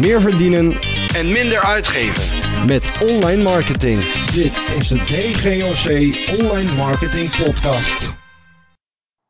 meer verdienen en minder uitgeven. met online marketing. Dit is de DGOC Online Marketing Podcast.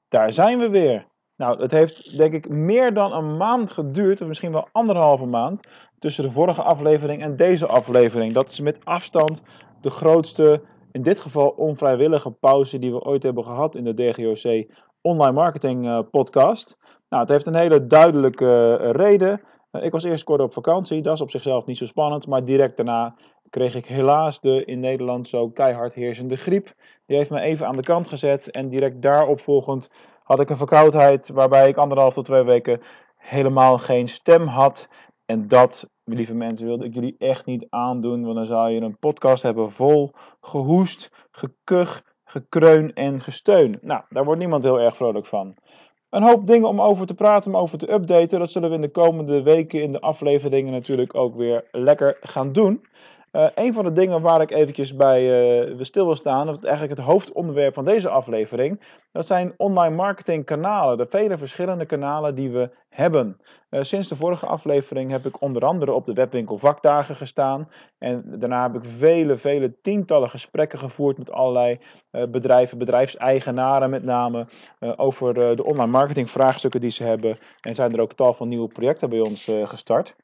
Daar zijn we weer. Nou, het heeft denk ik meer dan een maand geduurd, of misschien wel anderhalve maand, tussen de vorige aflevering en deze aflevering. Dat is met afstand de grootste, in dit geval onvrijwillige pauze die we ooit hebben gehad in de DGOC Online Marketing eh, Podcast. Nou, het heeft een hele duidelijke eh, reden. Eh, ik was eerst kort op vakantie, dat is op zichzelf niet zo spannend, maar direct daarna kreeg ik helaas de in Nederland zo keihard heersende griep. Die heeft me even aan de kant gezet en direct daarop volgend had ik een verkoudheid waarbij ik anderhalf tot twee weken helemaal geen stem had. En dat, lieve mensen, wilde ik jullie echt niet aandoen, want dan zou je een podcast hebben vol gehoest, gekuch, gekreun en gesteun. Nou, daar wordt niemand heel erg vrolijk van. Een hoop dingen om over te praten, om over te updaten. Dat zullen we in de komende weken in de afleveringen natuurlijk ook weer lekker gaan doen. Uh, een van de dingen waar ik eventjes bij uh, stil wil staan, dat eigenlijk het hoofdonderwerp van deze aflevering, dat zijn online marketing kanalen, de vele verschillende kanalen die we hebben. Uh, sinds de vorige aflevering heb ik onder andere op de webwinkel vakdagen gestaan en daarna heb ik vele, vele tientallen gesprekken gevoerd met allerlei bedrijven, bedrijfseigenaren met name, over de online marketing vraagstukken die ze hebben en zijn er ook tal van nieuwe projecten bij ons gestart.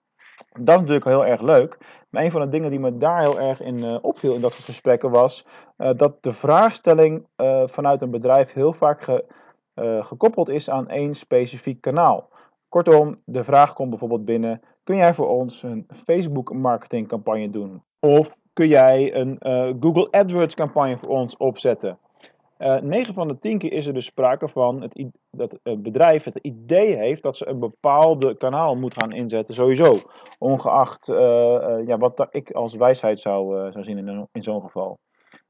Dat is natuurlijk heel erg leuk. Maar een van de dingen die me daar heel erg in uh, opviel in dat soort gesprekken was uh, dat de vraagstelling uh, vanuit een bedrijf heel vaak ge, gekoppeld is aan één specifiek kanaal. Kortom, de vraag komt bijvoorbeeld binnen: kun jij voor ons een Facebook marketingcampagne doen? Of kun jij een Google AdWords campagne voor ons opzetten? Uh, 9 van de 10 keer is er dus sprake van het, dat het bedrijf het idee heeft dat ze een bepaalde kanaal moet gaan inzetten, sowieso. Ongeacht uh, uh, ja, wat ik als wijsheid zou, uh, zou zien in, in zo'n geval.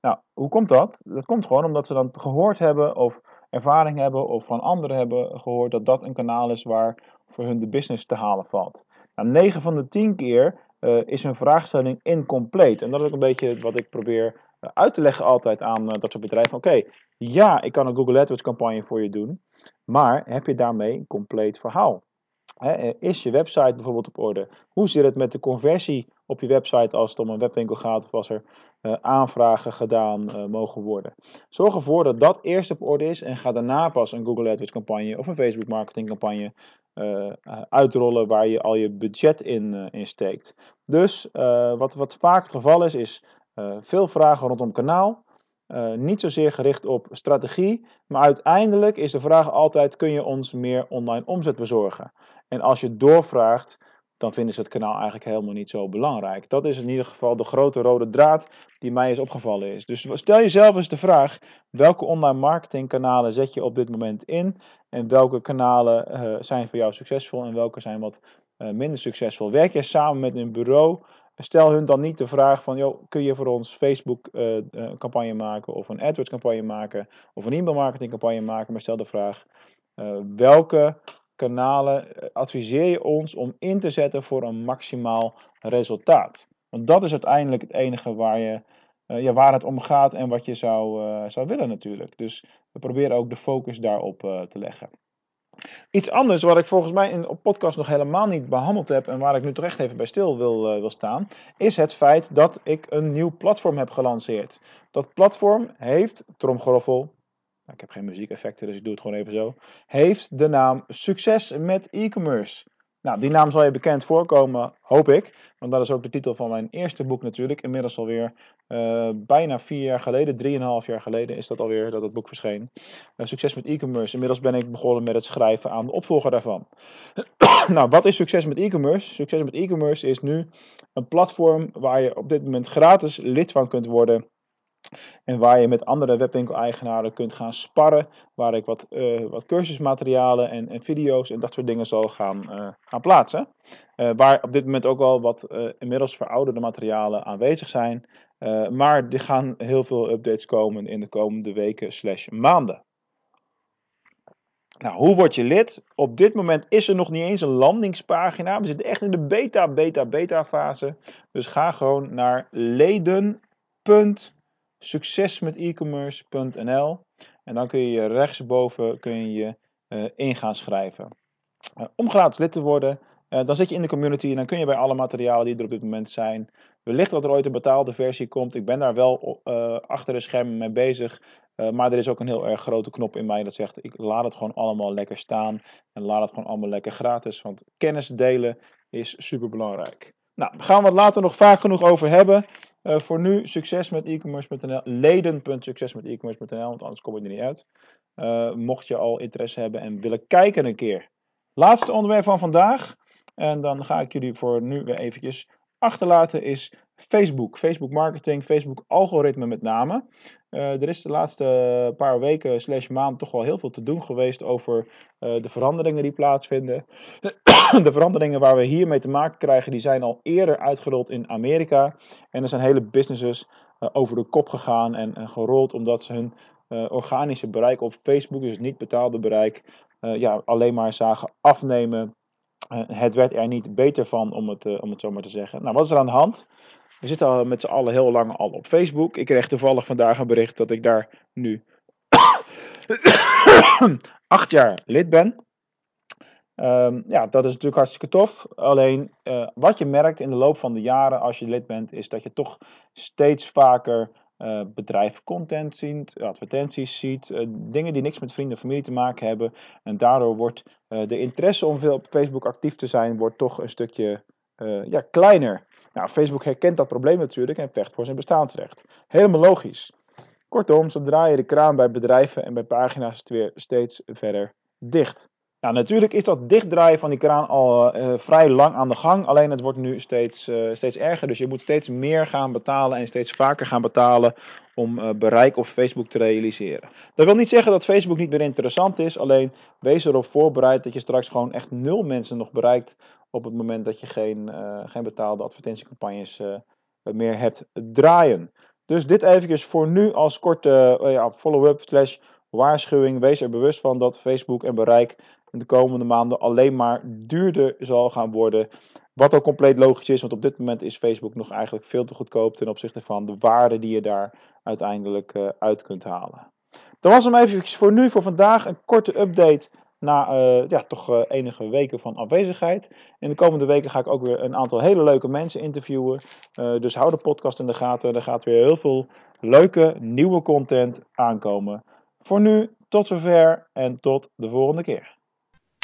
Nou, hoe komt dat? Dat komt gewoon omdat ze dan gehoord hebben of ervaring hebben of van anderen hebben gehoord dat dat een kanaal is waar voor hun de business te halen valt. Nou, 9 van de 10 keer is hun vraagstelling incompleet. En dat is ook een beetje wat ik probeer uit te leggen altijd aan dat soort bedrijven. Oké, ja, ik kan een Google AdWords campagne voor je doen, maar heb je daarmee een compleet verhaal? He, is je website bijvoorbeeld op orde? Hoe zit het met de conversie op je website als het om een webwinkel gaat of als er uh, aanvragen gedaan uh, mogen worden? Zorg ervoor dat dat eerst op orde is en ga daarna pas een Google AdWords campagne of een Facebook marketing campagne uitrollen waar je al je budget in, in steekt. Dus wat, wat vaak het geval is, is veel vragen rondom kanaal. Uh, niet zozeer gericht op strategie, maar uiteindelijk is de vraag altijd: kun je ons meer online omzet bezorgen? En als je doorvraagt, dan vinden ze het kanaal eigenlijk helemaal niet zo belangrijk. Dat is in ieder geval de grote rode draad die mij is opgevallen is. Dus stel jezelf eens de vraag: welke online marketingkanalen zet je op dit moment in? En welke kanalen uh, zijn voor jou succesvol en welke zijn wat minder succesvol? Werk je samen met een bureau? Stel hun dan niet de vraag van, joh, kun je voor ons Facebook uh, campagne maken of een AdWords campagne maken of een e-mail marketing campagne maken, maar stel de vraag, welke kanalen adviseer je ons om in te zetten voor een maximaal resultaat? Want dat is uiteindelijk het enige waar, je, waar het om gaat en wat je zou, zou willen natuurlijk. Dus we proberen ook de focus daarop te leggen. Iets anders wat ik volgens mij in op podcast nog helemaal niet behandeld heb en waar ik nu toch echt even bij stil wil, uh, wil staan, is het feit dat ik een nieuw platform heb gelanceerd. Dat platform heeft, tromgeroffel, ik heb geen muziekeffecten, dus ik doe het gewoon even zo, heeft de naam Succes met e-commerce. Nou, die naam zal je bekend voorkomen, hoop ik. Want dat is ook de titel van mijn eerste boek natuurlijk. Inmiddels alweer uh, bijna vier jaar geleden, drieënhalf jaar geleden is dat alweer dat het boek verscheen. Uh, succes met e-commerce. Inmiddels ben ik begonnen met het schrijven aan de opvolger daarvan. nou, wat is succes met e-commerce? Succes met e-commerce is nu een platform waar je op dit moment gratis lid van kunt worden. En waar je met andere webwinkel-eigenaren kunt gaan sparren. Waar ik wat, uh, wat cursusmaterialen en, en, video's en dat soort dingen zal gaan, uh, gaan plaatsen. Uh, waar op dit moment ook al wat inmiddels verouderde materialen aanwezig zijn. maar er gaan heel veel updates komen in de komende weken slash maanden. Nou, hoe word je lid? Op dit moment is er nog niet eens een landingspagina. We zitten echt in de beta, beta, beta fase. Dus ga gewoon naar leden.nl succesmetecommerce.nl en dan kun je rechtsboven kun je, uh, in gaan schrijven. Uh, om gratis lid te worden dan zit je in de community en dan kun je bij alle materialen die er op dit moment zijn. Wellicht dat er ooit een betaalde versie komt. Ik ben daar wel achter de schermen mee bezig. maar er is ook een heel erg grote knop in mij dat zegt: ik laat het gewoon allemaal lekker staan. En laat het gewoon allemaal lekker gratis. Want kennis delen is super belangrijk. Nou, daar gaan we het later nog vaak genoeg over hebben. Uh, voor nu, succes met e-commerce.nl. Leden.succesmet-e-commerce.nl, want anders kom je er niet uit. Uh, mocht je al interesse hebben en willen kijken een keer. Laatste onderwerp van vandaag. En dan ga ik jullie voor nu weer eventjes achterlaten is Facebook. Facebook marketing, Facebook algoritme met name. Uh, er is de laatste paar weken slash maand toch wel heel veel te doen geweest over uh, de veranderingen die plaatsvinden. de veranderingen waar we hiermee te maken krijgen, die zijn al eerder uitgerold in Amerika. En er zijn hele businesses uh, over de kop gegaan en, en, gerold omdat ze hun organische bereik op Facebook, dus niet betaalde bereik, ja, alleen maar zagen afnemen. het werd er niet beter van, om het, om het zo maar te zeggen. Nou, wat is er aan de hand? We zitten al met z'n allen heel lang al op Facebook. Ik kreeg toevallig vandaag een bericht dat ik daar nu acht jaar lid ben. Um, ja, dat is natuurlijk hartstikke tof. Alleen uh, wat je merkt in de loop van de jaren als je lid bent, is dat je toch steeds vaker uh, content ziet, advertenties ziet, uh, dingen die niks met vrienden en familie te maken hebben. En daardoor wordt de interesse om veel op Facebook actief te zijn, wordt toch een stukje ja, kleiner. Nou, Facebook herkent dat probleem natuurlijk en vecht voor zijn bestaansrecht. Helemaal logisch. Kortom, zodra je de kraan bij bedrijven en bij pagina's het weer steeds verder dicht. Natuurlijk is dat dichtdraaien van die kraan al uh, vrij lang aan de gang. Alleen het wordt nu steeds, uh, steeds erger. Dus je moet steeds meer gaan betalen en steeds vaker gaan betalen om bereik op Facebook te realiseren. Dat wil niet zeggen dat Facebook niet meer interessant is. Alleen wees erop voorbereid dat je straks gewoon echt nul mensen nog bereikt op het moment dat je geen, geen betaalde advertentiecampagnes meer hebt draaien. Dus dit eventjes voor nu als korte ja, follow-up slash waarschuwing. Wees er bewust van dat Facebook en bereik de komende maanden alleen maar duurder zal gaan worden. Wat ook compleet logisch is, want op dit moment is Facebook nog eigenlijk veel te goedkoop ten opzichte van de waarde die je daar uiteindelijk uit kunt halen. Dat was hem even voor nu, voor vandaag. Een korte update na uh, ja, toch uh, enige weken van afwezigheid. In de komende weken ga ik ook weer een aantal hele leuke mensen interviewen. Dus hou de podcast in de gaten. Er gaat weer heel veel leuke nieuwe content aankomen. Voor nu, tot zover en tot de volgende keer.